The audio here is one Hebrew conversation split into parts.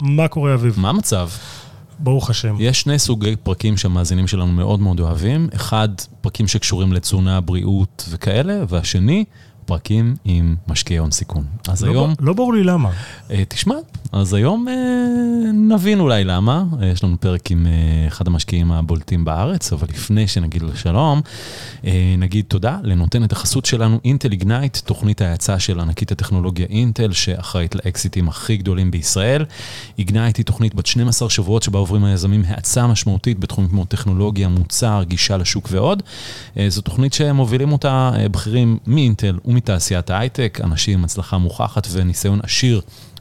מה קורה אביב? מה המצב? ברוך השם. יש שני סוגי פרקים שהמאזינים שלנו מאוד מאוד אוהבים. אחד, פרקים שקשורים לתזונה, בריאות וכאלה, והשני, פרקים עם משקיעי הון סיכון. אז לא היום... ב- לא ברור לי למה. אה, תשמע, אז היום אה, נבין אולי למה. אה, יש לנו פרק עם אחד המשקיעים הבולטים בארץ, אבל לפני שנגיד לו שלום, נגיד תודה לנותנת החסות שלנו, אינטל איגנייט, תוכנית ההאצה של ענקית הטכנולוגיה אינטל, שאחראית לאקזיטים הכי גדולים בישראל. איגנייט היא תוכנית בת 12 שבועות שבה עוברים היזמים האצה משמעותית בתחומים כמו טכנולוגיה, מוצר, גישה לשוק ועוד. זו תוכנית שמובילים אותה בכירים מאינטל ומתעשיית ההייטק, אנשים עם הצלחה מוכחת וניסיון עשיר.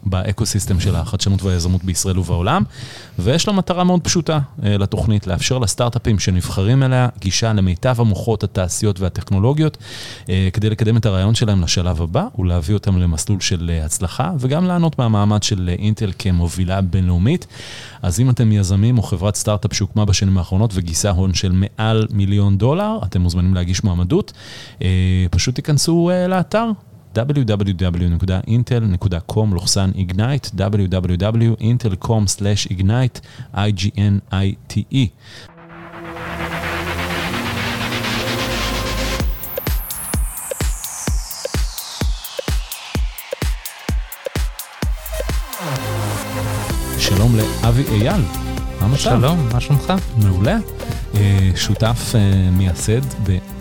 באקוסיסטם של החדשנות והיזמות בישראל ובעולם, ויש לה מטרה מאוד פשוטה אה, לתוכנית, לאפשר לסטארט-אפים שנבחרים אליה גישה למיטב המוחות, התעשיות והטכנולוגיות, אה, כדי לקדם את הרעיון שלהם לשלב הבא ולהביא אותם למסלול של אה, הצלחה, וגם לענות מהמעמד של אינטל כמובילה בינלאומית. אז אם אתם יזמים או חברת סטארט-אפ שהוקמה בשנים האחרונות וגייסה הון של מעל מיליון דולר, אתם מוזמנים להגיש מועמדות. פשוט תיכנסו לאתר. www.intel.com/ignite www.intel.com/ignite I-G-N-I-T-E שלום לאבי אייל, מה המצב? שלום, מה שלומך? מעולה. אה, שותף אה, מייסד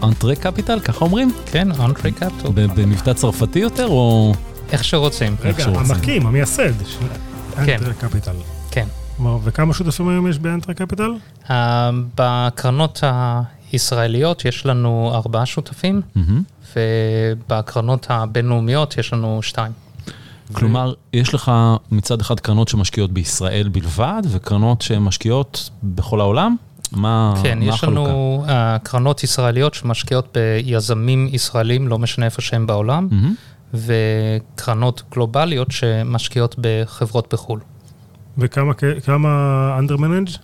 ב Entrée Capital, ככה אומרים? כן, Entrée Capital. ב- במבטא צרפתי יותר או... איך שרוצים. איך רגע. המקים, המייסד של כן. Entrée Capital. כן. וכמה שותפים היום יש ב Entrée Capital? בקרנות הישראליות יש לנו ארבעה שותפים. ובקרנות הבינלאומיות יש לנו שתיים. כלומר, יש לך מצד אחד קרנות שמשקיעות בישראל בלבד, וקרנות שמשקיעות בכל העולם? מה כן, מה יש החלוקה? לנו אה, קרנות ישראליות שמשקיעות ביזמים ישראלים, לא משנה איפה שהם בעולם, מהמם. וקרנות גלובליות שמשקיעות בחברות בחו"ל. וכמה כ- כמה under manage?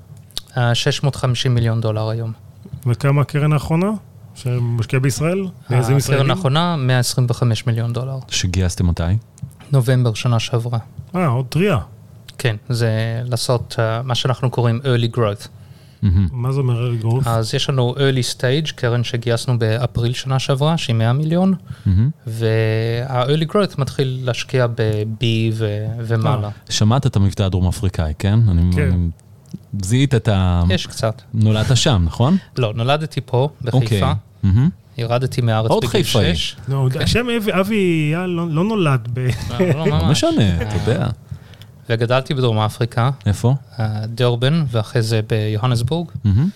אה, 650 מיליון דולר היום. וכמה הקרן האחרונה? שמשקיע בישראל? הקרן ישראלים? האחרונה, 125 מיליון דולר. שגייסתם מתי? נובמבר שנה שעברה. אה, עוד טריה. כן, זה לעשות uh, מה שאנחנו קוראים early growth. מה זה אומר growth? אז יש לנו early stage, קרן שגייסנו באפריל שנה שעברה, שהיא 100 מיליון. וה-early growth מתחיל להשקיע ב-B ומעלה. שמעת את המבטא הדרום אפריקאי, כן? אני- כן. זיהית את ה... יש קצת. נולדת שם, נכון? לא, נולדתי פה, בחיפה, אוקיי. ירדתי מהארץ עוד בגיל חיפאי. 6. לא, השם אבי- אייל לא לא נולד ב... לא, לא. משנה, אתה יודע. וגדלתי בדרום אפריקה, איפה? אה, דרבן, ואחרי זה ביוהנסבורג. מהמם.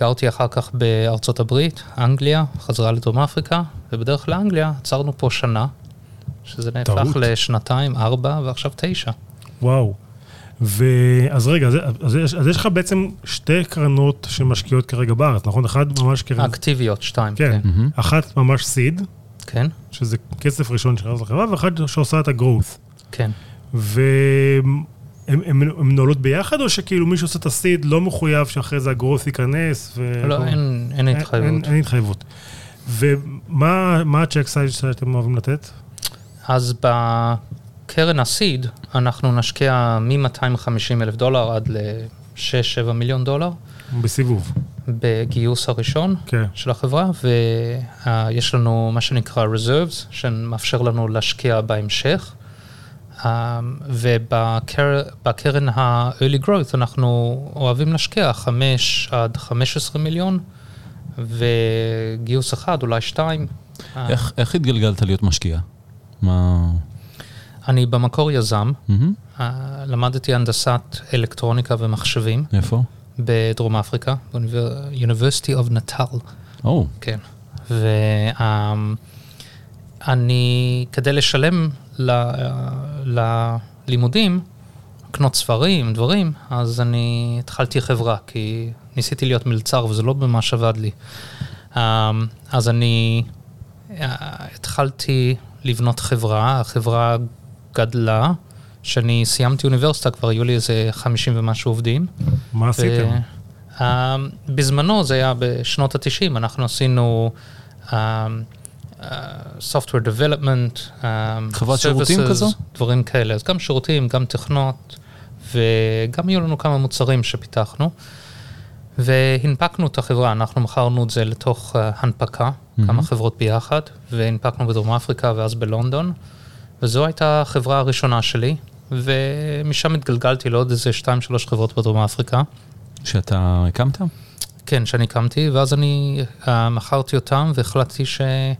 גרתי אחר כך בארצות הברית, אנגליה, חזרה לדרום אפריקה, ובדרך לאנגליה עצרנו פה שנה, שזה נהפך טעות. לשנתיים, ארבע, ועכשיו תשע. וואו. ואז רגע, אז, אז, יש, אז יש לך בעצם שתי קרנות שמשקיעות כרגע בארץ, נכון? אחת ממש קרן... אקטיביות, שתיים, כן, כן. מהמם. אחת ממש סיד, כן, שזה כסף ראשון שנכנס לחברה, ואחת שעושה את הגרואות. כן. והן הן מנוהלות ביחד, או שכאילו מי שעושה את הסיד לא מחויב שאחרי זה הגרואות ייכנס? ו... לא, אין אין אין, התחייבות. אין התחייבות. ומה מה הצ'ק סייז שאתם אוהבים לתת? אז בקרן הסיד, אנחנו נשקיע מ-250 אלף דולר עד ל-6-7 מיליון דולר בסיבוב. בגיוס הראשון כן. של החברה, ויש לנו מה שנקרא reserves, שמאפשר לנו להשקיע בהמשך. אה, ובקרן ה-early growth אנחנו אוהבים להשקיע 5 עד 15 מיליון, וגיוס אחד, אולי שתיים. איך איך התגלגלת להיות משקיע? מה... אני במקור יזם, מהמם. אה, למדתי הנדסת אלקטרוניקה ומחשבים איפה? בדרום אפריקה, ב-University of Natal. או, כן. ואני, כדי לשלם ללימודים, לקנות ספרים, דברים, אז אני התחלתי חברה, כי ניסיתי להיות מלצר וזה לא ממש עבד לי. אמ, אז אני אה, התחלתי לבנות חברה, החברה גדלה, כשאני סיימתי אוניברסיטה כבר היו לי איזה 50 ומשהו עובדים. מה עשיתם? ו- אה, בזמנו, זה היה בשנות ה-90, אנחנו עשינו אה, software development, אה, חברת שירותים services, כזו? דברים כאלה, אז גם שירותים, גם תכנות, וגם היו לנו כמה מוצרים שפיתחנו, והנפקנו את החברה, אנחנו מכרנו את זה לתוך אה, הנפקה, מהמם. כמה חברות ביחד, והנפקנו בדרום אפריקה ואז בלונדון, וזו הייתה החברה הראשונה שלי, ומשם התגלגלתי לעוד איזה שתיים, שלוש חברות בדרום אפריקה. שאתה הקמת? כן, שאני הקמתי, ואז אני uh, מכרתי אותם והחלטתי שאני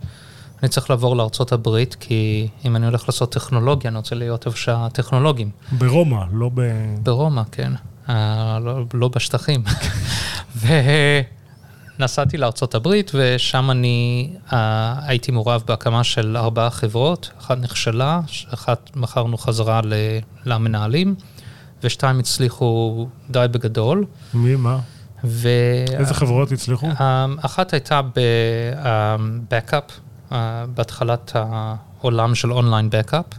צריך לעבור לארצות הברית, כי אם אני הולך לעשות טכנולוגיה, אני רוצה להיות איפה שהטכנולוגים. ברומא, לא ב... ברומא, כן, uh, לא, לא בשטחים. ונסעתי לארצות הברית, ושם אני uh, הייתי מעורב בהקמה של ארבעה חברות, אחת נכשלה, אחת מכרנו חזרה ל- למנהלים, ושתיים הצליחו די בגדול. מי, מה? ו... איזה חברות הצליחו? Um, אחת הייתה ב-Backup, uh, בהתחלת העולם של אונליין Backup,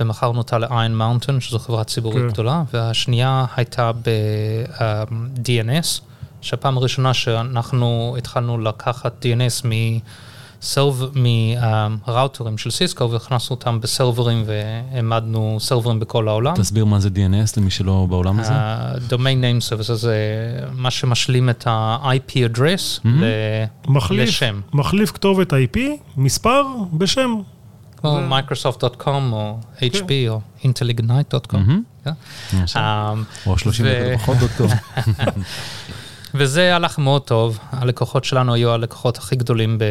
ומכרנו אותה ל-Iron Mountain, שזו חברה ציבורית כן. גדולה, והשנייה הייתה ב-DNS, שהפעם הראשונה שאנחנו התחלנו לקחת DNS מראוטרים של סיסקו, והכנסנו אותם בסרברים והעמדנו סרברים בכל העולם. תסביר מה זה DNS למי שלא בעולם הזה. ה-Domain Name Service זה מה שמשלים את ה-IP address Mhm. ל- מחליף, לשם. מחליף כתובת IP, מספר, בשם. כמו Microsoft.com או HP או Intelignite.com. מהמם. כן? אמ, או 30 ו- פחות דוקטור. וזה הלך מאוד טוב. הלקוחות שלנו היו הלקוחות הכי גדולים ב-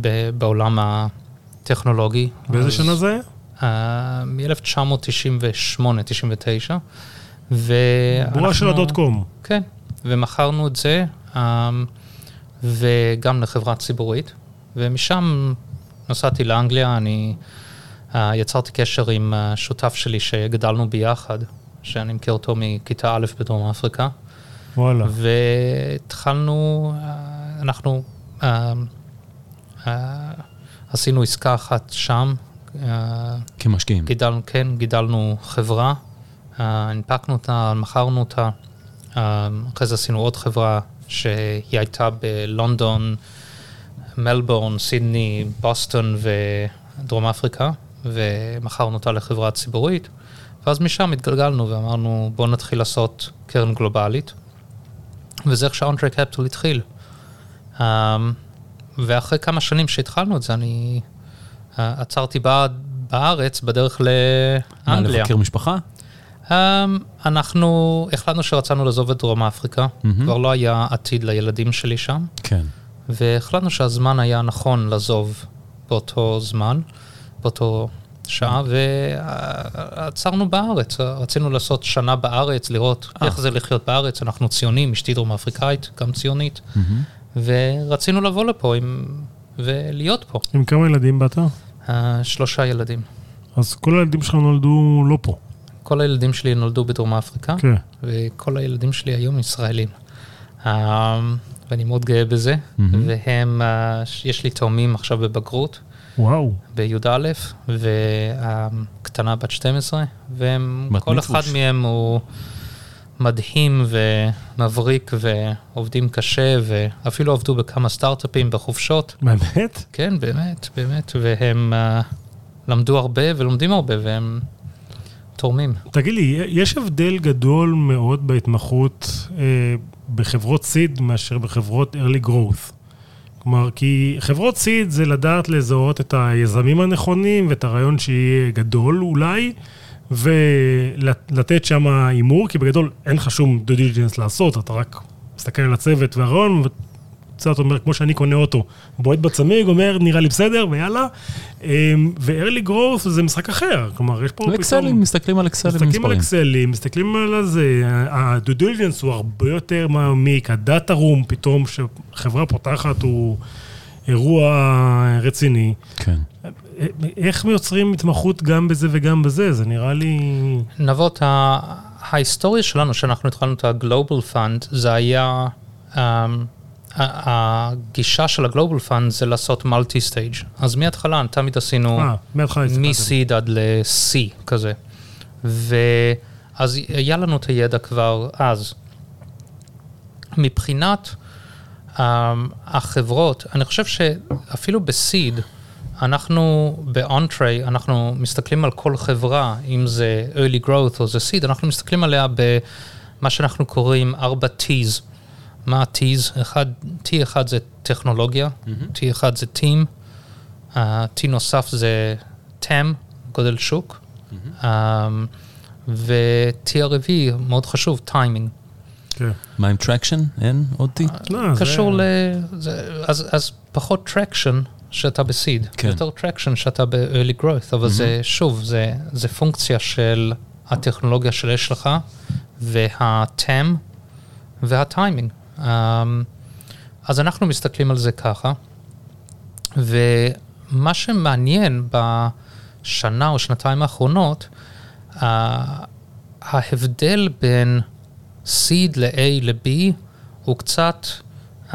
ב- בעולם הטכנולוגי. באיזה אז, שנה זה היה? אה, מ-1998-99. בועה של הדוט קום. כן, ומכרנו את זה, אמ, וגם לחברה ציבורית, ומשם נסעתי לאנגליה, אני אה, יצרתי קשר עם אה, שותף שלי שגדלנו ביחד, שאני מכיר אותו מכיתה א' בדרום אפריקה, וואלה. והתחלנו, אנחנו אה, אה, עשינו עסקה אחת שם, אה, כמשקיעים. גידלנו, כן, גידלנו חברה, הנפקנו אותה, מכרנו אותה, אחרי זה עשינו עוד חברה שהיא הייתה בלונדון, מלבורן, סידני, בוסטון ודרום אפריקה, ומכרנו אותה לחברה ציבורית, ואז משם התגלגלנו ואמרנו בואו נתחיל לעשות קרן גלובלית, וזה איך שה Entrée Capital התחיל. אה, ואחרי כמה שנים שהתחלנו את זה, אני אה, עצרתי בא- בארץ בדרך מה, לאנגליה. לבקר משפחה? Um, אנחנו החלטנו שרצינו לעזוב את דרום אפריקה, מהמם. כבר לא היה עתיד לילדים שלי שם, כן. והחלטנו שהזמן היה נכון לעזוב באותו זמן, באותו שעה, ועצרנו בארץ, רצינו לעשות שנה בארץ, לראות אה. איך זה לחיות בארץ, אנחנו ציונים, אשתי דרום אפריקאית, גם ציונית, מהמם. ורצינו לבוא לפה עם, ולהיות פה. עם כמה ילדים באת? Uh, שלושה ילדים. אז כל הילדים שלך נולדו לא פה. כל הילדים שלי נולדו בדרום אפריקה. כן. וכל הילדים שלי היום ישראלים. Um, ואני מאוד גאה בזה, מהמם. והם, uh, יש לי תאומים עכשיו בבגרות, וואו. בי"א, וקטנה בת 12, והם, בת כל מצווש. אחד מהם הוא מדהים ומבריק ועובדים קשה, ואפילו עבדו בכמה סטארט-אפים בחופשות. באמת? כן, באמת, באמת, והם uh, למדו הרבה ולומדים הרבה, והם תורמים. תגיד לי, יש הבדל גדול מאוד בהתמחות אה, בחברות סיד מאשר בחברות early growth. כלומר, כי חברות סיד זה לדעת לזהות את היזמים הנכונים ואת הרעיון שיהיה גדול אולי, ולתת שם הימור, כי בגדול אין לך שום diligence לעשות, אתה רק מסתכל על הצוות והרעיון, וקצת אומר, כמו שאני קונה אוטו, בועט בצמיג, אומר, נראה לי בסדר, ויאללה. אמ, ו-early growth זה משחק אחר, כלומר, יש פה פתאום... אקסלים, מסתכלים על אקסלים מסתכלים על. אקסלים, מסתכלים על זה, diligence הוא הרבה יותר מעמיק, הדאטה רום פתאום שחברה פותחת הוא אירוע רציני. כן. איך יוצרים התמחות גם בזה וגם בזה? זה נראה לי... נבות, ההיסטוריה שלנו, שאנחנו התחלנו את ה-Global Fund, זה היה, um, הגישה של ה-Global Fund זה לעשות מולטי סטייג'. אז מההתחלה תמיד עשינו אה. מ-seed עד ל-C כזה. ואז היה לנו את הידע כבר אז. מבחינת um, החברות, אני חושב שאפילו um, אנחנו ב-on-tray, אנחנו מסתכלים על כל חברה, אם זה early growth או זה seed, אנחנו מסתכלים עליה במה שאנחנו קוראים 4 T's. מה ה-T's? אחד, T אחד זה טכנולוגיה, mm-hmm. T אחד זה team, uh, T נוסף זה TAM, גודל שוק, mm-hmm. um, ו-T הרביעי, מאוד חשוב, טיימינג. כן. מה עם traction? אין עוד T? לא, קשור ל... אז, אז פחות traction שאתה ב seed, כן. יותר traction שאתה ב-early growth, אבל. זה, שוב, זה, זה פונקציה של הטכנולוגיה שיש לך, וה-TAM והטיימינג. Um, אז אנחנו מסתכלים על זה ככה, ומה שמעניין בשנה או שנתיים האחרונות, ההבדל בין seed ל-A ל-B הוא קצת uh,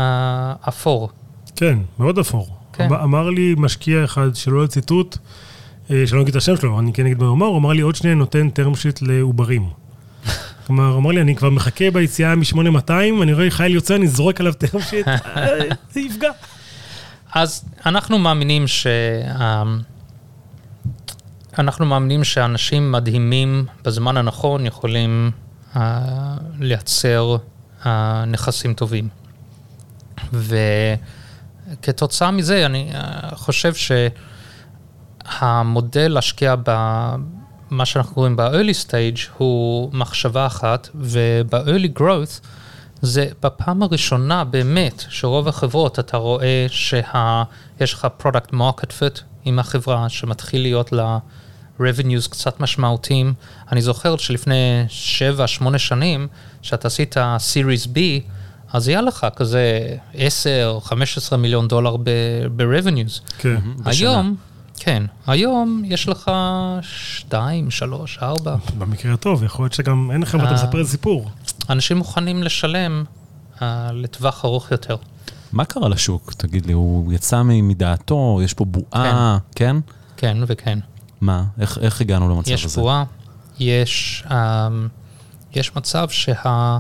אפור. כן, מאוד אפור. כן. אמר לי משקיע אחד, שלא לציטוט, אה, שלא נגיד את השם שלו, אני כן אגיד מה הוא אמר, הוא אמר לי עוד שנייה נותן term sheet לעוברים. כלומר, אמר לי, אני כבר מחכה ביציאה מ-8200, אני רואה חייל יוצא, אני זורק עליו sheet, אה, זה יפגע. אז אנחנו מאמינים ש... אנחנו מאמינים שאנשים מדהימים בזמן הנכון יכולים uh, לייצר uh, נכסים טובים. ו... כתוצאה מזה, אני אה, חושב שהמודל להשקיע במה שאנחנו קוראים ב-early stage הוא מחשבה אחת, וב-early growth זה בפעם הראשונה באמת שרוב החברות אתה רואה שיש לך product market fit עם החברה שמתחיל להיות לה revenues קצת משמעותיים. אני זוכר שלפני 7-8 שנים, שאתה עשית series B, אז יהיה לך כזה 10, 15 מיליון דולר ב-revenues. כן, היום, כן, היום יש לך 2, 3, 4. במקרה הטוב, יכול להיות שגם אין לך מה אתה אה, מספר סיפור. אנשים מוכנים לשלם uh, לטווח ארוך יותר. מה קרה לשוק? תגיד לי, הוא יצא מדעתו, יש פה בועה, כן? כן, כן וכן. מה? איך, איך הגענו למצב יש הזה? יש בועה, יש, um, יש מצב שה...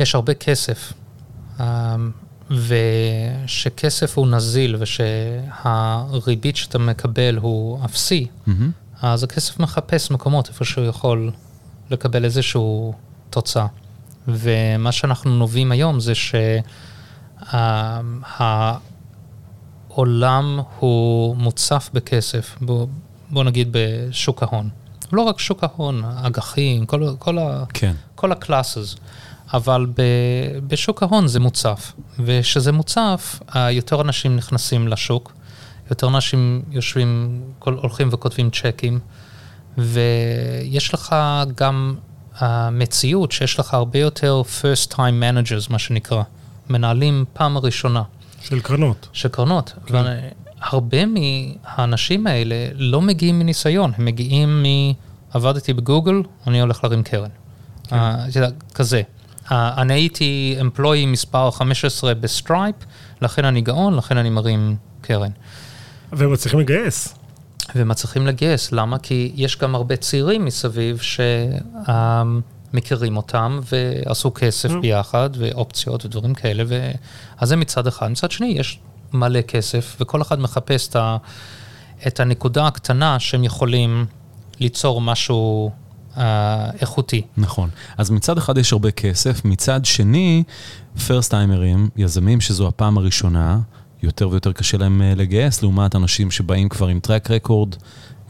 יש הרבה כסף, אמ, ושכסף הוא נזיל ושהריבית שאתה מקבל הוא אפסי, mm-hmm. אז הכסף מחפש מקומות איפה שהוא יכול לקבל איזושהי תוצאה. ומה שאנחנו נובעים היום זה שהעולם הוא מוצף בכסף, בוא, בוא נגיד בשוק ההון. לא רק שוק ההון, אג"חים, כל, כל, כן. כל ה classes. אבל ב, בשוק ההון זה מוצף, וכשזה מוצף, יותר אנשים נכנסים לשוק, יותר אנשים יושבים, כל, הולכים וכותבים צ'קים, ויש לך גם uh, מציאות שיש לך הרבה יותר first time managers, מה שנקרא, מנהלים פעם הראשונה. של קרנות. של קרנות. כן. והרבה מהאנשים האלה לא מגיעים מניסיון, הם מגיעים מ... עבדתי בגוגל, אני הולך להרים קרן. כן. Uh, כזה. אני הייתי employee מספר 15 ב Stripe, לכן אני גאון, לכן אני מרים קרן. והם מצליחים לגייס. ומצליחים לגייס, למה? כי יש גם הרבה צעירים מסביב שמכירים אותם ועשו כסף mm. ביחד, ואופציות ודברים כאלה, ו... אז זה מצד אחד. מצד שני, יש מלא כסף, וכל אחד מחפש את, ה... את הנקודה הקטנה שהם יכולים ליצור משהו איכותי. נכון. אז מצד אחד יש הרבה כסף, מצד שני, פרסט טיימרים, יזמים שזו הפעם הראשונה, יותר ויותר קשה להם אה, לגייס, לעומת אנשים שבאים כבר עם טרק רקורד.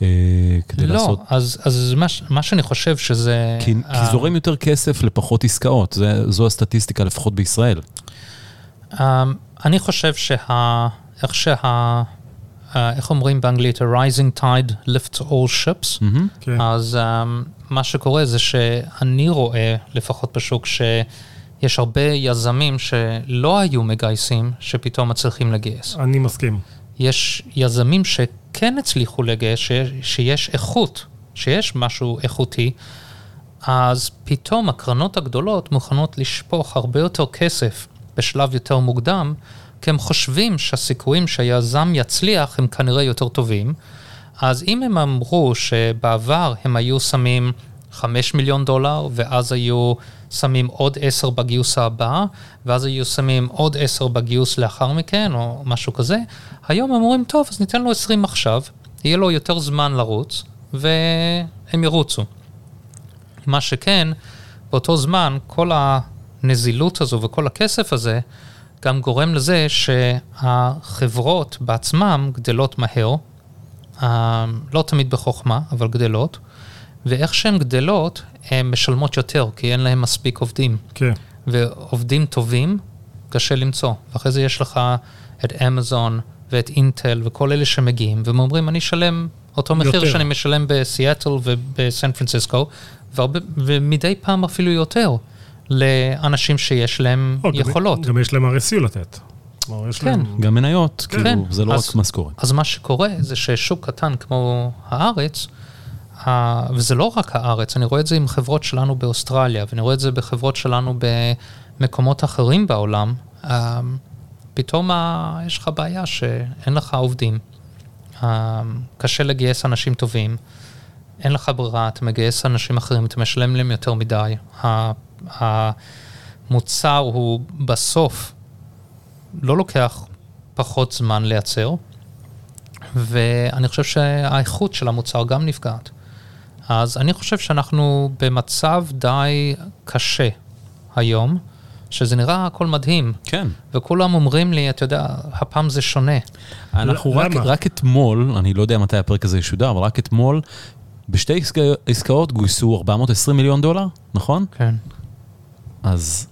אה, כדי לא, לעשות... לא, אז, אז מה, מה שאני חושב שזה... כי, uh... כי זורם יותר כסף לפחות עסקאות, זה, זו הסטטיסטיקה לפחות בישראל. Um, אני חושב שה... איך שה... uh, איך אומרים באנגלית? A rising tide lifts all ships. Mm-hmm. Okay. כן. אז um, מה שקורה זה שאני רואה, לפחות בשוק, שיש הרבה יזמים שלא היו מגייסים, שפתאום מצליחים לגייס. אני מסכים. יש יזמים שכן הצליחו לגייס, שיש, שיש איכות, שיש משהו איכותי, אז פתאום הקרנות הגדולות מוכנות לשפוך הרבה יותר כסף בשלב יותר מוקדם, כי הם חושבים שהסיכויים שהיזם יצליח הם כנראה יותר טובים. אז אם הם אמרו שבעבר הם היו שמים 5 מיליון דולר, ואז היו שמים עוד 10 בגיוס הבא, ואז היו שמים עוד 10 בגיוס לאחר מכן, או משהו כזה. היום הם אומרים, טוב, אז ניתן לו 20 עכשיו, יהיה לו יותר זמן לרוץ, והם ירוצו. מה שכן, באותו זמן, כל הנזילות הזו וכל הכסף הזה, גם גורם לזה שהחברות בעצמם גדלות מהר, אה, לא תמיד בחוכמה, אבל גדלות, ואיך שהן גדלות, הן משלמות יותר, כי אין להן מספיק עובדים. כן. ועובדים טובים, קשה למצוא. ואחרי זה יש לך את אמזון ואת אינטל וכל אלה שמגיעים, והם אומרים, אני אשלם אותו מחיר יותר. שאני משלם בסיאטל ובסן פרנסיסקו, והרבה, ומדי פעם אפילו יותר, לאנשים שיש להם או, גם- יכולות. גם יש להם RSU לתת. כן. להם... גם מניות, כן. כאילו, זה לא אז- רק משכורת. אז מה שקורה זה ששוק קטן כמו הארץ, ה- וזה לא רק הארץ, אני רואה את זה עם חברות שלנו באוסטרליה, ואני רואה את זה בחברות שלנו במקומות אחרים בעולם, אה, פתאום ה- יש לך בעיה שאין לך עובדים, אה, קשה לגייס אנשים טובים, אין לך ברירה, אתה מגייס אנשים אחרים, אתה משלם להם יותר מדי. המוצר הוא בסוף לא לוקח פחות זמן לייצר, ואני חושב שהאיכות של המוצר גם נפגעת. אז אני חושב שאנחנו במצב די קשה היום, שזה נראה הכל מדהים, כן. וכולם אומרים לי, אתה יודע, הפעם זה שונה. אנחנו רק? רק אתמול, אני לא יודע מתי הפרק הזה ישודר, אבל רק אתמול, בשתי עסקא, עסקאות גויסו 420 מיליון דולר, נכון? כן. אז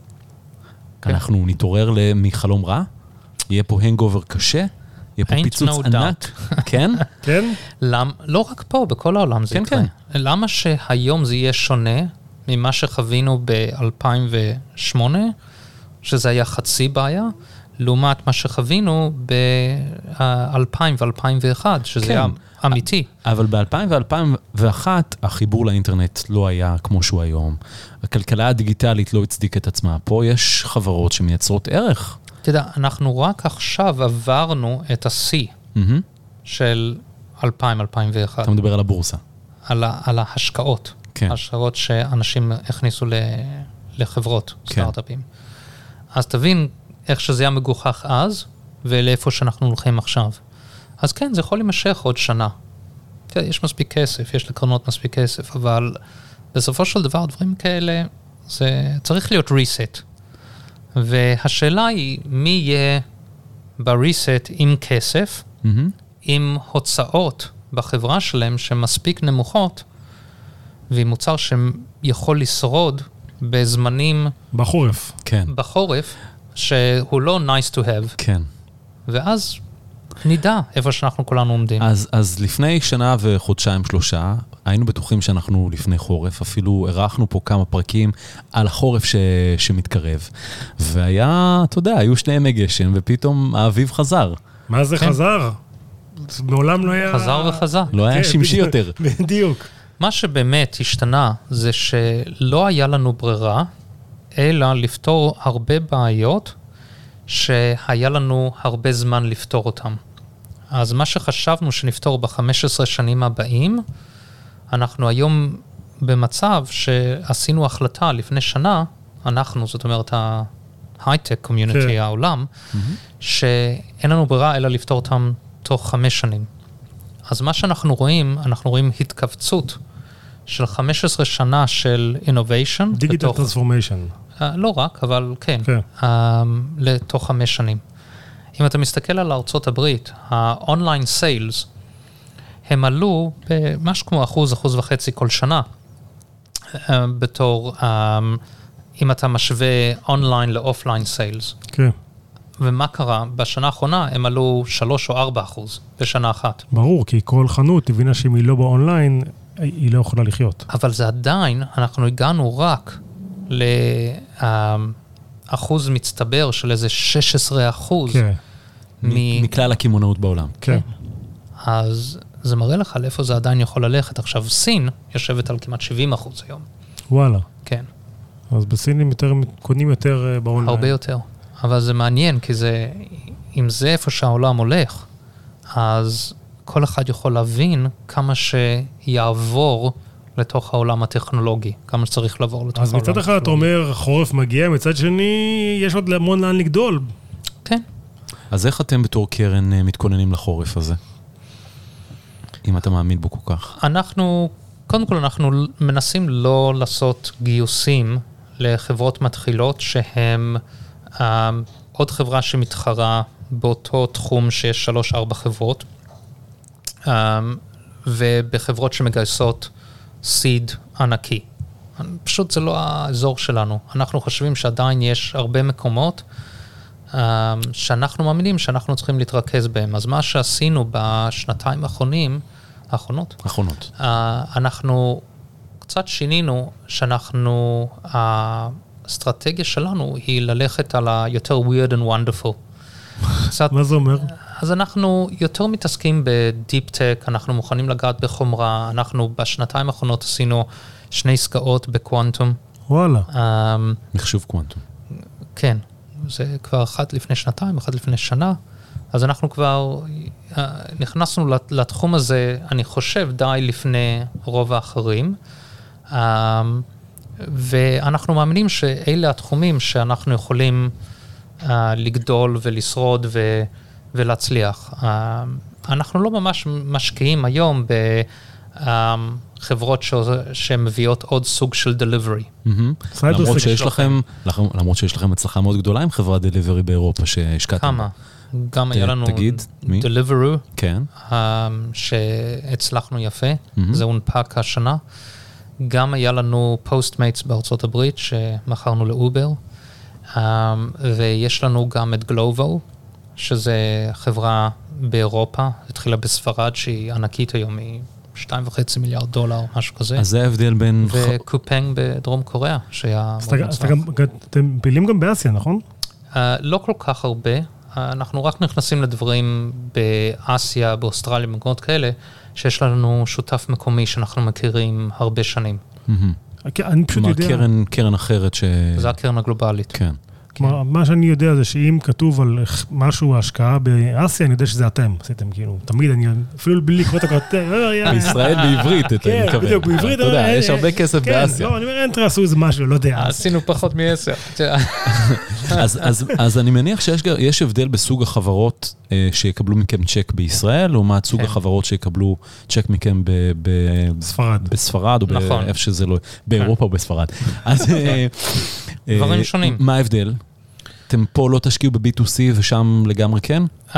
כן. אנחנו נתעורר מחלום רע? יהיה פה הנגובר קשה? יהיה פה פיצוץ no ענק? כן? כן? למ... לא רק פה, בכל העולם זה כן, יקרה. למה שהיום זה יהיה שונה ממה שחווינו ב-2008, שזה היה חצי בעיה, לעומת מה שחווינו ב-2000 ו-2001, שזה כן. היה אמיתי. אבל ב-2000 ו-2001 החיבור לאינטרנט לא היה כמו שהוא היום. הכלכלה הדיגיטלית לא הצדיקה את עצמה. פה יש חברות שמייצרות ערך. אתה יודע, אנחנו רק עכשיו עברנו את השיא מהמם. של 2000-2001, אתה מדבר על הבורסה. על, על ההשקעות. כן. השקעות שאנשים הכניסו ל- לחברות, כן. סטארט-אפים. אז תבין איך שזה היה מגוחך אז, ולאיפה שאנחנו הולכים עכשיו. אז כן, זה יכול להימשך עוד שנה. תראה, יש מספיק כסף, יש לקרנות מספיק כסף, אבל בסופו של דבר דברים כאלה, זה צריך להיות reset. והשאלה היא, מי יהיה ב-reset עם כסף, מהמם. עם הוצאות בחברה שלהם שהן מספיק נמוכות, ועם מוצר שיכול לשרוד בזמנים בחורף. כן, בחורף, שהוא לא nice to have, כן. ואז נדע איפה שאנחנו כולנו עומדים. אז, אז לפני שנה וחודשיים שלושה, היינו בטוחים שאנחנו לפני חורף, אפילו אירחנו פה כמה פרקים על החורף ש, שמתקרב. והיה, אתה יודע, היו שני ימי גשם, ופתאום האביב חזר. מה זה כן. חזר? מעולם לא היה... חזר וחזר. לא היה כן, שמשי בדיוק. יותר. בדיוק. מה שבאמת השתנה זה שלא היה לנו ברירה, אלא לפתור הרבה בעיות שהיה לנו הרבה זמן לפתור אותן. אז מה שחשבנו שנפתור ב-15 שנים הבאים, אנחנו היום במצב שעשינו החלטה לפני שנה, אנחנו, זאת אומרת ההייטק community, כן. העולם, שאין לנו ברירה אלא לפתור אותם תוך חמש שנים. אז מה שאנחנו רואים, אנחנו רואים התכווצות של 15 שנה של innovation, digital transformation. לא רק, אבל כן, כן. אה, לתוך חמש שנים. אם אתה מסתכל על ארצות הברית, ה-online sales, הם עלו במשהו כמו אחוז, אחוז וחצי כל שנה, אה, בתור, אה, אם אתה משווה online ל offline sales. כן. ומה קרה? בשנה האחרונה הם עלו 3 או 4 אחוז בשנה אחת. ברור, כי כל חנות הבינה שאם היא לא באונליין, היא לא יכולה לחיות. אבל זה עדיין, אנחנו הגענו רק לאחוז מצטבר של איזה 16 אחוז. כן, מ- מכלל הקמעונאות בעולם. כן. אז זה מראה לך לאיפה זה עדיין יכול ללכת. עכשיו, סין יושבת על כמעט 70 אחוז היום. וואלה. כן, אז בסינים יותר, קונים יותר אה, באונליין. הרבה יותר. אבל זה מעניין, כי זה, אם זה איפה שהעולם הולך, אז כל אחד יכול להבין כמה שיעבור לתוך העולם הטכנולוגי, כמה שצריך לעבור לתוך אז העולם מצד אחד אתה הטכנולוגי. אומר, החורף מגיע, מצד שני, יש עוד המון לאן לגדול. אז איך אתם בתור קרן אה, מתכוננים לחורף הזה? אם אתה מאמין בו כל כך. אנחנו, קודם כל אנחנו מנסים לא לעשות גיוסים לחברות מתחילות שהן um, עוד חברה שמתחרה באותו תחום שיש שלוש-ארבע חברות, um, ובחברות שמגייסות סיד ענקי. פשוט זה לא האזור שלנו. אנחנו חושבים שעדיין יש הרבה מקומות שאנחנו מאמינים שאנחנו צריכים להתרכז בהם. אז מה שעשינו בשנתיים האחרונים, האחרונות, אחרונות. uh, אנחנו קצת שינינו שאנחנו, האסטרטגיה שלנו היא ללכת על היותר weird and wonderful. קצת, מה זה אומר? אז אנחנו יותר מתעסקים בדיפ טק, אנחנו מוכנים לגעת בחומרה, אנחנו בשנתיים האחרונות עשינו שני עסקאות בקוונטום. וואלה. Um, מחשוב קוונטום. כן, זה כבר אחת לפני שנתיים, אחת לפני שנה. אז אנחנו כבר uh, נכנסנו לת- לתחום הזה, אני חושב, די לפני רוב האחרים. Um, ואנחנו מאמינים שאלה התחומים שאנחנו יכולים uh, לגדול ולשרוד ו- ולהצליח. Uh, אנחנו לא ממש משקיעים היום בחברות ש- שמביאות עוד סוג של delivery. למרות שיש לכם, למרות שיש לכם הצלחה מאוד גדולה עם חברת delivery באירופה שהשקעתם. כמה? גם היה לנו תגיד, מי? Deliveroo, כן. um, שהצלחנו יפה, מהמם. זה הונפק השנה. גם היה לנו Postmates בארצות הברית שמכרנו ל Uber, um, ויש לנו גם את Glovo, שזה חברה באירופה, התחילה בספרד שהיא ענקית היום, היא 2.5 מיליארד דולר, משהו כזה. אז זה ההבדל בין... וקופנג בדרום קוריאה, שהיה אז אתה- מאוד אז מוצלח. גם- אתם פעילים גם באסיה, נכון? Uh, לא כל כך הרבה, uh, אנחנו רק נכנסים לדברים באסיה, באוסטרליה, במקומות כאלה, שיש לנו שותף מקומי שאנחנו מכירים הרבה שנים. כן, אני פשוט כלומר, יודע, קרן- קרן אחרת ש... זו הקרן הגלובלית. כן. כלומר, מה שאני יודע זה שאם כתוב על משהו, השקעה באסיה, אני יודע שזה אתם עשיתם, כאילו, תמיד, אני אפילו בלי לקרוא את הכותרת, בישראל בעברית, אתה כן, מתכוון. בדיוק, בעברית, אתה יודע, אה, יש אה, הרבה כסף כן, באסיה. לא, אני אומר, אנטר עשו איזה משהו, לא יודע. עשינו פחות מעשר. אז, אז, אז אני מניח שיש הבדל בסוג החברות אה, שיקבלו מכם צ'ק בישראל, לעומת סוג כן. החברות שיקבלו צ'ק מכם. בספרד, או נכון. באיפה שזה לא, באירופה או בספרד. אה, אה, דברים שונים. מה ההבדל? אתם פה לא תשקיעו ב-B2C ושם לגמרי כן? Um,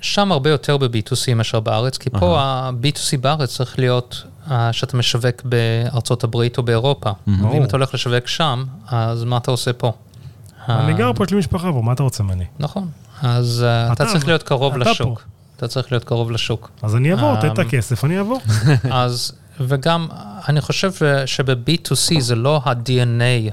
שם הרבה יותר ב-B2C מאשר בארץ, כי פה אהה. ה-B2C בארץ צריך להיות uh, שאתה משווק בארצות הברית או באירופה. ואם אתה הולך לשווק שם, אז מה אתה עושה פה? אני אה, גר פה, יש לי משפחה פה, מה אתה רוצה ממני? נכון. אז uh, אתה אתה- צריך להיות קרוב אתה לשוק. אתה צריך להיות קרוב לשוק. אז אני אעבור, תן את אמ, הכסף, אני אעבור. אז, וגם, אני חושב שב-B2C זה לא ה-DNA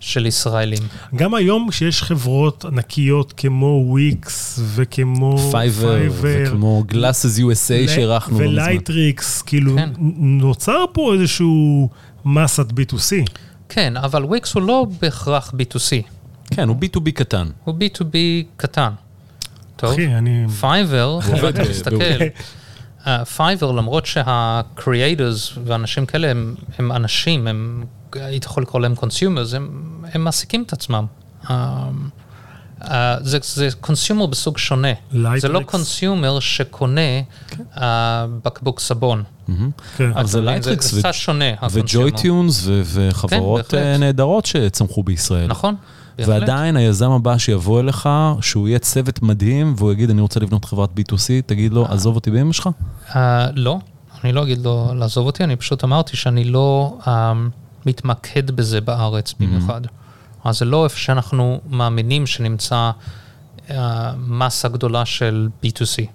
של ישראלים. גם היום שיש חברות ענקיות כמו וויקס וכמו Fiverr, וכמו Glasses USA שאירחנו לא מזמן. ו Lightricks, כאילו כן. נוצר פה איזשהו מסת B2C. כן, אבל וויקס הוא לא בהכרח B2C, כן, הוא B2B קטן. הוא B2B קטן. טוב, אחי, אני... Fiverr, אתה מסתכל, Fiverr, למרות שה-creators ואנשים כאלה הם, הם אנשים, הם, היית יכול לקרוא להם consumers, הם, הם מעסיקים את עצמם. אה, זה, זה consumer בסוג שונה. זה לא Lightricks. consumer שקונה אה, בקבוק סבון. מהמם. כן. אבל זה? Lightricks זה קצת שונה. ו JoyTunes ו- וחברות כן. אה, נהדרות שצמחו בישראל. נכון, בהחלט. ועדיין היזם הבא שיבוא אליך, שהוא יהיה צוות מדהים, והוא יגיד, אני רוצה לבנות חברת B2C, תגיד לו, עזוב אותי באמא שלך? Uh, לא, אני לא אגיד לו לעזוב אותי, אני פשוט אמרתי שאני לא uh, מתמקד בזה בארץ במיוחד. אז זה לא איפה שאנחנו מאמינים שנמצא uh, מסה גדולה של B2C.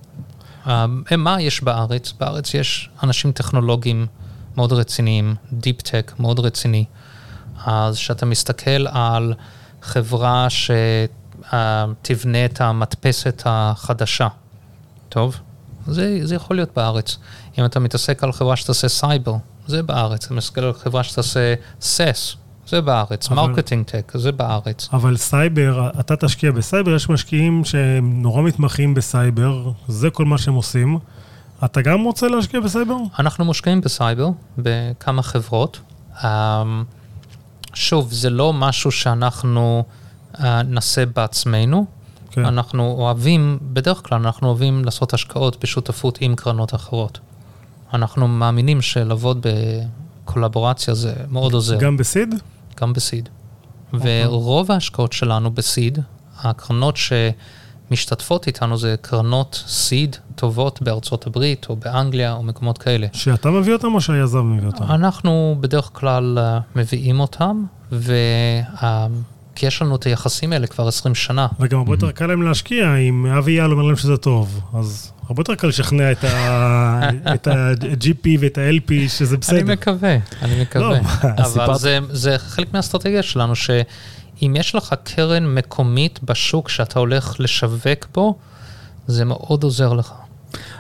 Uh, מה יש בארץ? בארץ יש אנשים טכנולוגיים מאוד רציניים, Deep Tech מאוד רציני. אז כשאתה מסתכל על חברה שתבנה את המדפסת החדשה, טוב, זה, זה יכול להיות בארץ. אם אתה מתעסק על חברה שתעשה סייבר, זה בארץ. אתה מסתכל על חברה שתעשה SaaS, זה בארץ. marketing tech, זה בארץ. אבל סייבר, אתה תשקיע בסייבר, יש משקיעים שהם נורא מתמחים בסייבר, זה כל מה שהם עושים. אתה גם רוצה להשקיע בסייבר? אנחנו מושקעים בסייבר בכמה חברות. אמ, שוב, זה לא משהו שאנחנו אה, נעשה בעצמנו. כן. אנחנו אוהבים, בדרך כלל אנחנו אוהבים לעשות השקעות בשותפות עם קרנות אחרות. אנחנו מאמינים שלעבוד בקולבורציה זה מאוד עוזר. גם בסיד? גם בסיד. אוקיי. ורוב ההשקעות שלנו בסיד, הקרנות שמשתתפות איתנו זה קרנות סיד טובות בארצות הברית או באנגליה או מקומות כאלה. שאתה מביא אותם או שהיזם מביא אותם? אנחנו בדרך כלל אה, מביאים אותם, ו... כי יש לנו את היחסים האלה כבר 20 שנה. וגם הרבה יותר קל להם להשקיע אם אבי יעל אומר להם שזה טוב. אז הרבה יותר קל לשכנע את ה-GP ואת ה-LP שזה בסדר. אני מקווה, אני מקווה. לא, מה, אבל זה, זה חלק מהאסטרטגיה שלנו, שאם יש לך קרן מקומית בשוק שאתה הולך לשווק בו, זה מאוד עוזר לך.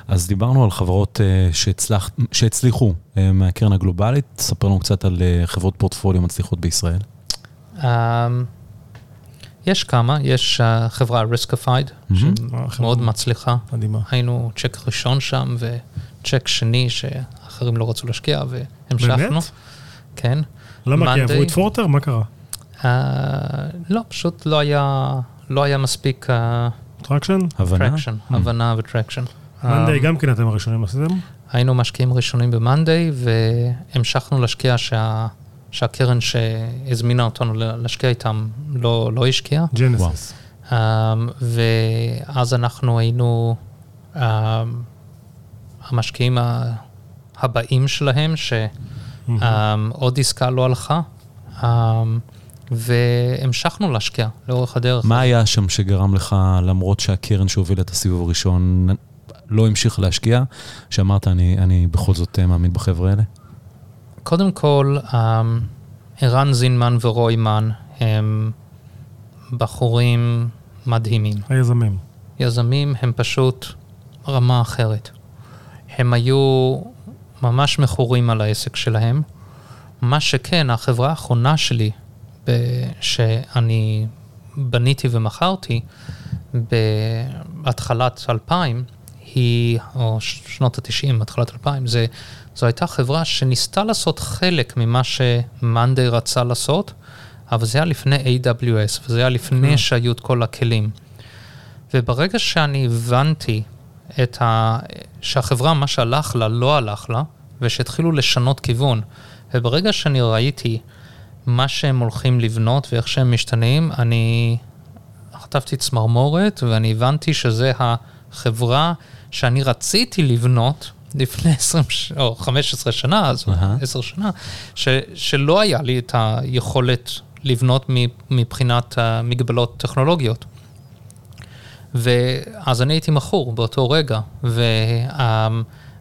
אז דיברנו על חברות אה, שהצלח, שהצליחו אה, מהקרן הגלובלית, ספר לנו קצת על אה, חברות פורטפוליו מצליחות בישראל. יש כמה, יש uh, חברה Riskified, מהמם. שמאוד מצליחה. מדהימה. היינו צ'ק ראשון שם, וצ'ק שני שאחרים לא רצו להשקיע, והמשכנו. באמת? כן. למה? כי. עברו את פורטר? מה קרה? Uh, לא, פשוט לא היה, לא היה מספיק uh, traction? הבנה? traction, Mm. הבנה ו traction. Monday Um, גם כן אתם הראשונים עשיתם? היינו משקיעים ראשונים ב Monday, והמשכנו להשקיע שה, שהקרן שהזמינה אותנו להשקיע איתם לא, לא השקיעה. ג'נסיס. Um, ואז אנחנו היינו um, המשקיעים הבאים שלהם, שעוד עסקה לא הלכה, um, והמשכנו להשקיע לאורך הדרך. מה היה שם שגרם לך, למרות שהקרן שהובילה את הסיבוב הראשון לא המשיך להשקיע, שאמרת, אני, אני בכל זאת אה, מאמין בחבר'ה האלה? קודם כל, um, ערן זינמן ורוימן הם בחורים מדהימים. היזמים. יזמים הם פשוט רמה אחרת. הם היו ממש מכורים על העסק שלהם. מה שכן, החברה האחרונה שלי, שאני בניתי ומכרתי בהתחלת 2000, היא, או שנות ה-90, התחלת 2000, זה, זו הייתה חברה שניסתה לעשות חלק ממה שמאנדיי רצה לעשות, אבל זה היה לפני AWS, וזה היה לפני כן. שהיו את כל הכלים. וברגע שאני הבנתי את ה... שהחברה, מה שהלך לה, לא הלך לה, ושהתחילו לשנות כיוון, וברגע שאני ראיתי מה שהם הולכים לבנות ואיך שהם משתנים, אני חטפתי צמרמורת, ואני הבנתי שזה החברה שאני רציתי לבנות לפני 20 ש... או 15 שנה, אז אהה. 10 שנה, ש... שלא היה לי את היכולת לבנות מבחינת המגבלות טכנולוגיות. ואז אני הייתי מכור באותו רגע, ו,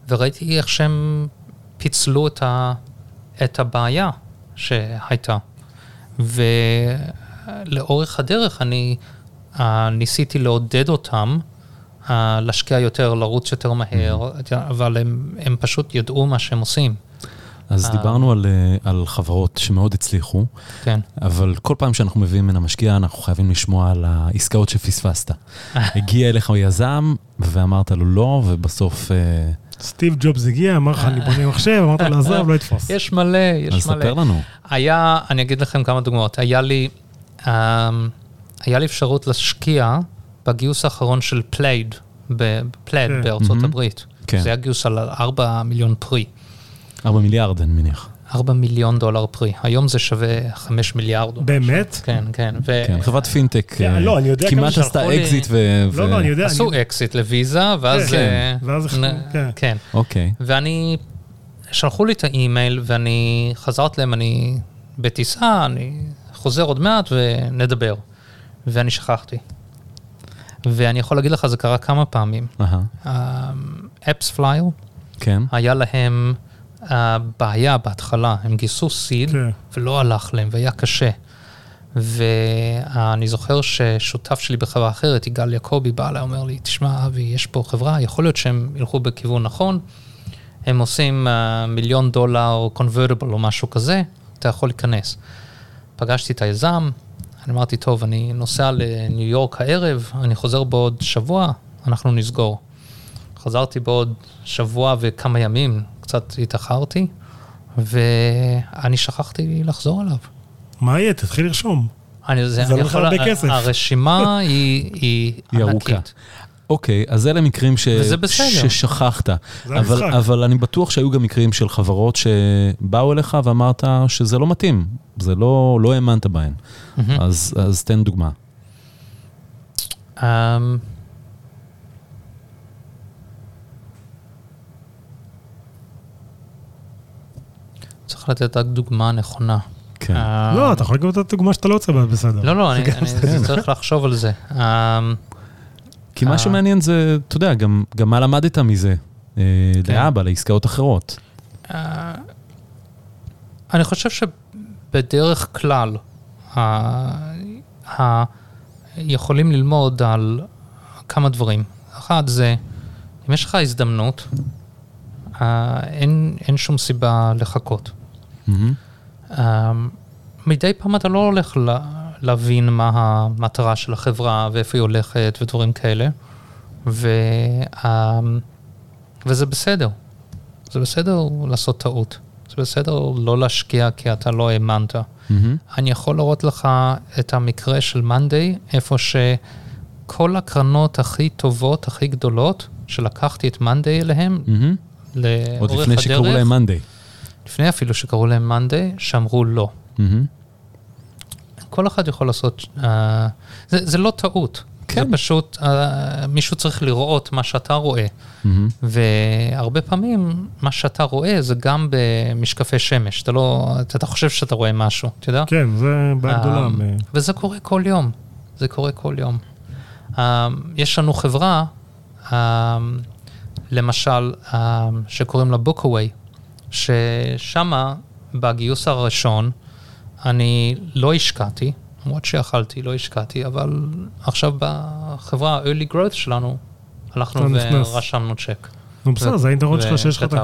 וראיתי איך שהם פיצלו את, ה, את הבעיה שהייתה. ולאורך הדרך אני uh, ניסיתי לעודד אותם להשקיע יותר, לרוץ יותר מהר, אבל הם, הם פשוט ידעו מה שהם עושים. אז אה. דיברנו על, אה, על חברות שמאוד הצליחו, כן. אבל כל פעם שאנחנו מביאים מן המשקיע, אנחנו חייבים לשמוע על העסקאות שפספסת. הגיע אליך יזם, ואמרת לו לא, ובסוף... אה, סטיב ג'ובס הגיע, אמר לך, אני בונה מחשב, אמרת לו, עזוב, לא יתפוס. יש מלא, יש אז מלא. ספר לנו. היה, אני אגיד לכם כמה דוגמאות. היה לי, um, היה לי אפשרות להשקיע בגיוס האחרון של Plaid, ב Plaid כן. בארצות מהמם. הברית. כן. זה היה גיוס על 4 מיליון pre. 4 מיליארד, אני מניח. 4 מיליון דולר pre. היום זה שווה 5 מיליארד. באמת? משהו. כן, כן. ו- כן, חברת פינטק, כן, אה, לא, אני יודע כמעט עשתה אקזיט ו... לא, לא, אני יודע. עשו אני- אקזיט לוויזה, ואז... כן, אה, ואז כן. כן. אוקיי. ואני, שלחו לי את האימייל, ואני חזרתי להם, אני בטיסה, אני חוזר עוד מעט ונדבר. ואני שכחתי. ואני יכול להגיד לך, זה קרה כמה פעמים. אהה, AppsFlyer, כן. היה להם uh, בעיה בהתחלה, הם גייסו seed, כן. ולא הלך להם, והיה קשה. ואני זוכר ששותף שלי בחברה אחרת, יגאל יעקבי, בא אליי, אומר לי, תשמע, אבי, יש פה חברה, יכול להיות שהם ילכו בכיוון נכון, הם עושים uh, מיליון דולר קונברטיבל או משהו כזה, אתה יכול להיכנס. פגשתי את היזם, אני אמרתי, טוב, אני נוסע לניו יורק הערב, אני חוזר בעוד שבוע, אנחנו נסגור. חזרתי בעוד שבוע וכמה ימים, קצת התאחרתי, ואני שכחתי לחזור אליו. מה יהיה? תתחיל לרשום. אני, זה, זה אני יכול, הרבה כסף. הרשימה היא, היא היא ארוכה. אוקיי, אז אלה מקרים ש... וזה בסדר. ששכחת. זה אבל, המשחק. אבל אני בטוח שהיו גם מקרים של חברות שבאו אליך ואמרת שזה לא מתאים, זה לא, לא האמנת בהן. מהמם. אז, אז תן דוגמה. אמ, צריך לתת רק דוגמה נכונה. כן. אמ, לא, אתה יכול גם לתת דוגמה שאתה לא רוצה בסדר. לא, לא, אני, אני. צריך לחשוב על זה. כי מה אה. שמעניין זה, אתה יודע, גם, גם מה למדת מזה אה, כן. לאבא, לעסקאות אחרות. אה, אני חושב שבדרך כלל יכולים ללמוד על כמה דברים. אחד זה, אם יש לך הזדמנות, אין, אין שום סיבה לחכות. אה, מדי פעם אתה לא הולך להבין מה המטרה של החברה ואיפה היא הולכת ודברים כאלה, ו, וזה בסדר. זה בסדר לעשות טעות. זה בסדר לא להשקיע כי אתה לא האמנת. מהמם. אני יכול להראות לך את המקרה של מאנדיי, איפה שכל הקרנות הכי טובות, הכי גדולות, שלקחתי את מאנדיי אליהם, מהמם. לאורך עוד הדרך, לפני שקראו להם מאנדיי. לפני אפילו שקראו להם מאנדיי, שאמרו לא. מהמם. כל אחד יכול לעשות, uh, זה, זה לא טעות. כן. זה פשוט, uh, מישהו צריך לראות מה שאתה רואה. מהמם. והרבה פעמים, מה שאתה רואה זה גם במשקפי שמש. אתה לא, אתה, אתה חושב שאתה רואה משהו, אתה יודע? כן, זה בעיה גדולה. אמ, ב- וזה קורה כל יום, זה קורה כל יום. Um, יש לנו חברה, um, למשל, um, שקוראים לה Bookaway, ששמה, בגיוס הראשון, אני לא השקעתי, למרות שיכלתי, לא השקעתי, אבל עכשיו בחברה ה-early growth שלנו, הלכנו. ורשמנו צ'ק. נו בסדר, זה היתרון שלך שיש לך.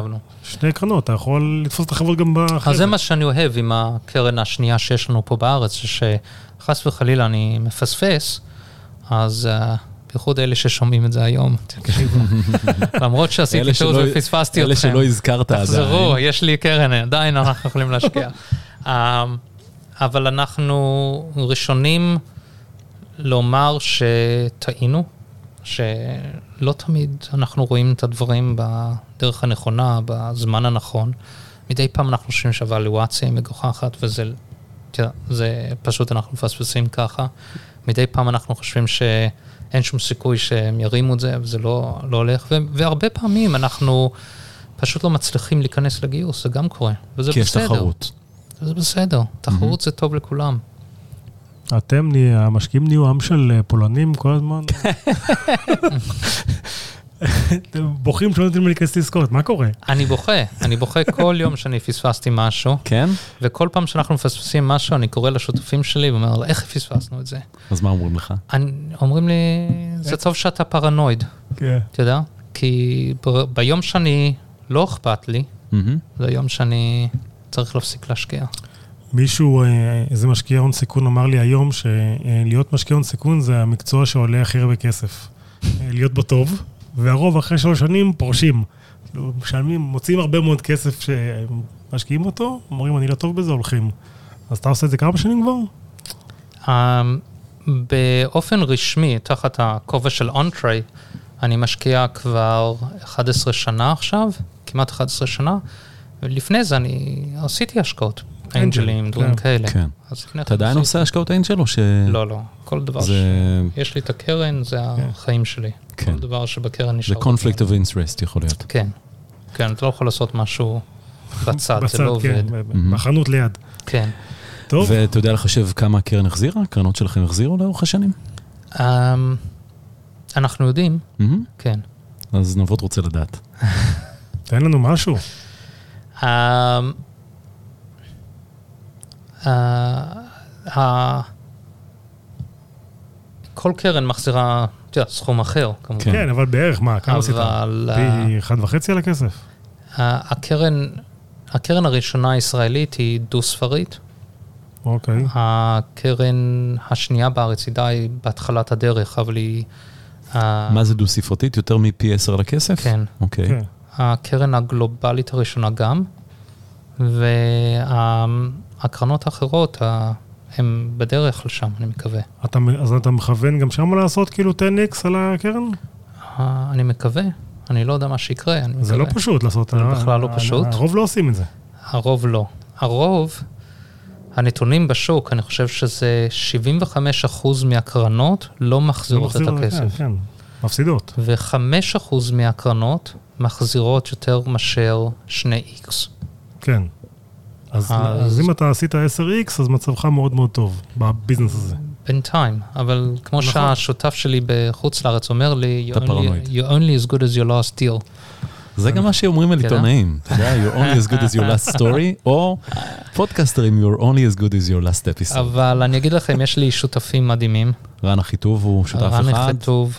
שני קרנות, אתה יכול לתפוס את החברות גם באחרת. אז זה מה שאני אוהב עם הקרן השנייה שיש לנו פה בארץ, שחס וחלילה אני מפספס, אז uh, בייחוד אלה ששומעים את זה היום, תקשיבו. למרות שעשיתי אלה טעות ופספסתי אלה אתכם. שלא הזכרת עדיין. תחזרו, יש לי קרן, עדיין אנחנו יכולים להשקיע. אבל אנחנו ראשונים לומר שטעינו, שלא תמיד אנחנו רואים את הדברים בדרך הנכונה, בזמן הנכון. מדי פעם אנחנו חושבים שהוואלואציה היא מגוחכת, וזה יודע, זה פשוט אנחנו מפספסים ככה. מדי פעם אנחנו חושבים שאין שום סיכוי שהם ירימו את זה, וזה לא, לא הולך, ו- והרבה פעמים אנחנו פשוט לא מצליחים להיכנס לגיוס, זה גם קורה, וזה כי יש בסדר. תחרות. זה בסדר, תחרות זה טוב לכולם. אתם, המשקיעים נהיו עם של אה, פולנים כל הזמן. אתם בוכים שלא נותנים לי להיכנס לעסקאות, מה קורה? אני בוכה, אני בוכה כל יום שאני פספסתי משהו, כן? וכל פעם שאנחנו מפספסים משהו, אני קורא לשותפים שלי ואומר, איך פספסנו את זה? אז מה אומרים לך? אני, אומרים לי, זה טוב שאתה פרנואיד, כן. אתה יודע? כי ביום שאני לא אכפת לי. זה היום שאני צריך להפסיק להשקיע. מישהו, אה, איזה משקיע הון סיכון אמר לי היום שלהיות משקיע הון סיכון זה המקצוע שעולה הכי הרבה כסף. אה, להיות בו טוב, והרוב אחרי שלוש שנים פורשים. משלמים, מוציאים הרבה מאוד כסף שמשקיעים אותו, אומרים אני לא טוב בזה, הולכים. אז אתה עושה את זה כמה שנים כבר? אמ, באופן רשמי, תחת הכובע של אונטרי, אני משקיע כבר 11 שנה עכשיו, כמעט 11 שנה, ולפני זה אני עשיתי השקעות, אנג'לים, דברים כן. כאלה. כן. אתה עדיין כן עושה השקעות אנג'ל או ש... לא, לא, כל דבר ש... זה... יש לי את הקרן, זה החיים שלי. כן. כל דבר שבקרן זה נשאר. conflict of interest יכול להיות. כן, כן, אתה לא יכול לעשות משהו בצד, זה לא כן, עובד. בחנות ליד. כן. טוב, ואתה יודע לחשב כמה הקרן החזירה? הקרנות שלכם החזירו לאורך השנים? אמ, אנחנו יודעים. כן. אז נבות רוצה לדעת. תן לנו משהו. אמ, אה, ה- כל קרן מחזירה, אתה יודע, סכום אחר, כמובן. כן. כן, אבל בערך, מה, כמה עשית? אבל אה, פי אחד וחצי על הכסף? הקרן, הקרן הראשונה הישראלית היא דו-ספרית. אוקיי. הקרן השנייה בארץ היא די בהתחלת הדרך, אבל היא מה זה דו-ספרתית? יותר מפי 10 לכסף? כן. אוקיי. הקרן הגלובלית הראשונה גם, והקרנות האחרות ה- הם בדרך לשם, אני מקווה. אתה, אז אתה מכוון גם שם לעשות כאילו 10x על הקרן? אה, אני מקווה, אני לא יודע מה שיקרה, אני מקווה. זה לא פשוט לעשות. זה ה- בכלל לא ה- פשוט. הרוב לא עושים את זה. הרוב לא. הרוב, הנתונים בשוק, אני חושב שזה 75% מהקרנות לא מחזירות את לא הכסף. כן, כן, מפסידות. ו-5% מהקרנות מחזירות יותר מאשר 2x. כן. אז, אז- אז אם אתה עשית 10x, אז מצבך מאוד מאוד טוב בביזנס הזה. בינתיים, אבל כמו נכון. שהשותף שלי בחוץ לארץ אומר לי, אתה "You're only- פרנואיד." you're only as good as your last deal. זה גם מה שאומרים על? עיתונאים. אתה יודע, you're only as good as your last story, או פודקאסטרים, you're only as good as your last episode. אבל אני אגיד לכם, יש לי שותפים מדהימים. רן אחיטוב הוא שותף רן אחד, חטוב,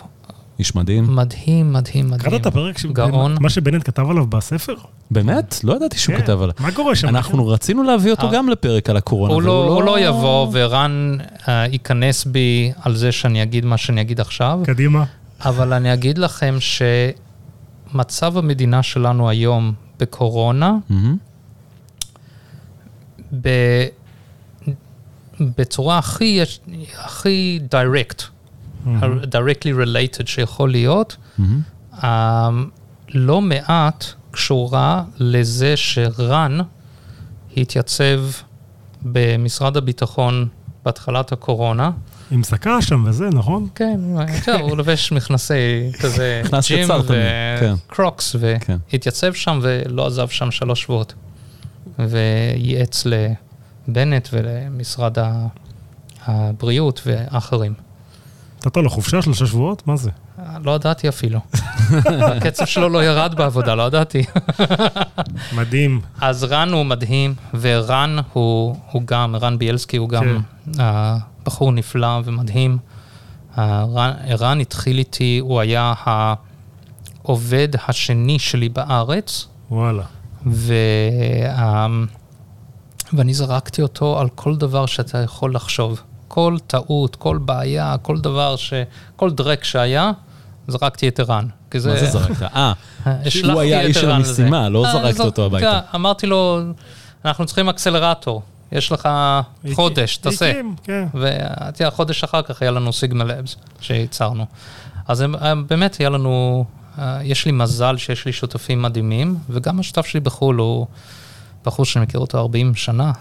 איש מדהים. מדהים, מדהים, מדהים. קראת את הפרק, ש- גאון. מה שבנט כתב עליו בספר? באמת? לא ידעתי שהוא כן. כתב עליו. מה קורה שם? אנחנו רצינו להביא אותו אה. גם לפרק על הקורונה. הוא והוא לא, הוא לא יבוא, ורן אה, ייכנס בי על זה שאני אגיד מה שאני אגיד עכשיו, קדימה. אבל אני אגיד לכם שמצב המדינה שלנו היום בקורונה. ב... בצורה הכי, הכי direct, directly related שיכול להיות. אה, לא מעט קשורה לזה שרן התייצב במשרד הביטחון בהתחלת הקורונה. עם שקה שם וזה, נכון? כן, יודע, הוא לובש מכנסי כזה ג'ים כן. וקרוקס, כן. והתייצב שם ולא עזב שם שלוש שבועות. וייעץ לבנט ולמשרד הבריאות ואחרים. נתת לו חופשה שלושה שבועות? מה זה? לא ידעתי אפילו. הקצב שלו לא ירד בעבודה, לא ידעתי. מדהים. אז רן הוא מדהים, ורן הוא, הוא גם, רן ביאלסקי הוא גם כן. אה, בחור נפלא ומדהים. אה, רן, רן התחיל איתי, הוא היה העובד השני שלי בארץ, וואלה. ו, אה, ואני זרקתי אותו על כל דבר שאתה יכול לחשוב. כל טעות, כל בעיה, כל דבר ש... כל דרק שהיה, זרקתי את ערן. כי זה... מה זה זרקת? אה, הוא היה איש של. המשימה, לא אה, זרקת זר- אותו הביתה. יודע, אמרתי לו, אנחנו צריכים אקסלרטור, יש לך חודש, תעשה. כן. ואתה יודע, חודש אחר כך היה לנו סיגמה לבס שייצרנו. אז הם- הם- באמת היה לנו, אה, יש לי מזל שיש לי שותפים מדהימים, וגם השותף שלי בחו"ל הוא בחור שאני מכיר אותו 40 שנה.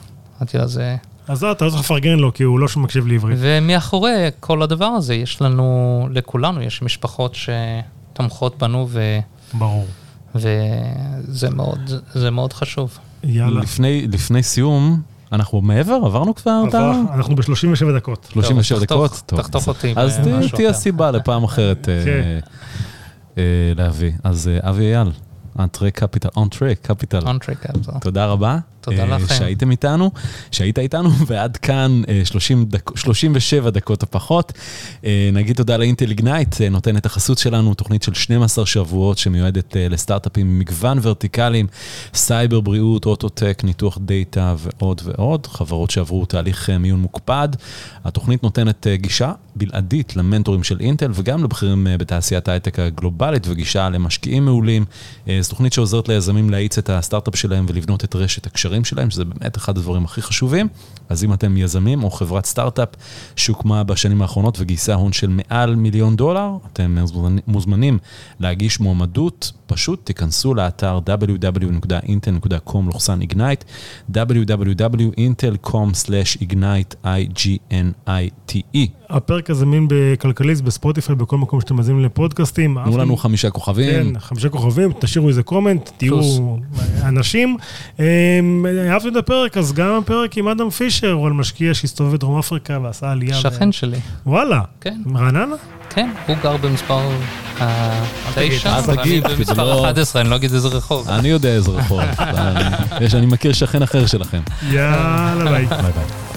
אתה יודע, זה... אז אתה לא צריך לפרגן לו, כי הוא לא מקשיב לעברית. ומאחורי כל הדבר הזה, יש לנו, לכולנו, יש משפחות שתומכות בנו, ו... ברור. וזה מאוד, זה מאוד חשוב. יאללה. לפני, לפני סיום, אנחנו מעבר? עברנו כבר את ה... אנחנו ב-37 דקות. 37 טוב, דקות? טוב. תחתוך אותי אז תהיה. סיבה לפעם אחרת אה, כן. אה, להביא. אז אה, אבי אייל, Entrée Capital, Entrée Capital. Entrée, תודה רבה. תודה אה, לכם. שהייתם איתנו, שהיית איתנו, ועד כאן אה, 30 דק, 37 דקות הפחות. אה, נגיד תודה ל Intel Ignite, אה, נותן את החסות שלנו, תוכנית של 12 שבועות שמיועדת אה, לסטארט-אפים עם מגוון ורטיקלים, סייבר, בריאות, אוטוטק, ניתוח דאטה ועוד ועוד, חברות שעברו תהליך אה, מיון מוקפד. התוכנית נותנת אה, גישה בלעדית למנטורים של אינטל וגם לבכירים אה, בתעשיית ההייטק הגלובלית וגישה למשקיעים מעולים. אה, זו תוכנית שעוזרת ליזמים להאיץ את הסטארט-אפ שלהם ולבנות את רשת הקשרים שלהם, שזה באמת אחד הדברים הכי חשובים. אז אם אתם יזמים או חברת סטארט-אפ שהוקמה בשנים האחרונות וגייסה הון של מעל מיליון דולר, אתם מוזמנים- להגיש מועמדות, פשוט תיכנסו לאתר www.intel.com/ignite, www.intel.com/ignite, I-G-N-I-T-E. הפרק הזה זמין בכלכליסט, בספוטיפיי, בכל מקום שאתם מאזינים לפודקאסטים. תנו? לנו חמישה כוכבים. כן, חמישה כוכבים, תשאירו איזה קומנט. תהיו אנשים. אמ, אהבתם את הפרק, אז גם הפרק עם אדם פישר, הוא על משקיע שהסתובב בדרום אפריקה ועשה עלייה. שכן שלי, וואלה, כן, רעננה? כן, הוא גר במספר אה, תגיד, תשע, אל ואני תגיד, כי זה במספר לא- 11, אני לא אגיד איזה רחוב. אני יודע איזה רחוב. אני מכיר שכן אחר שלכם. יאללה ביי. ביי ביי.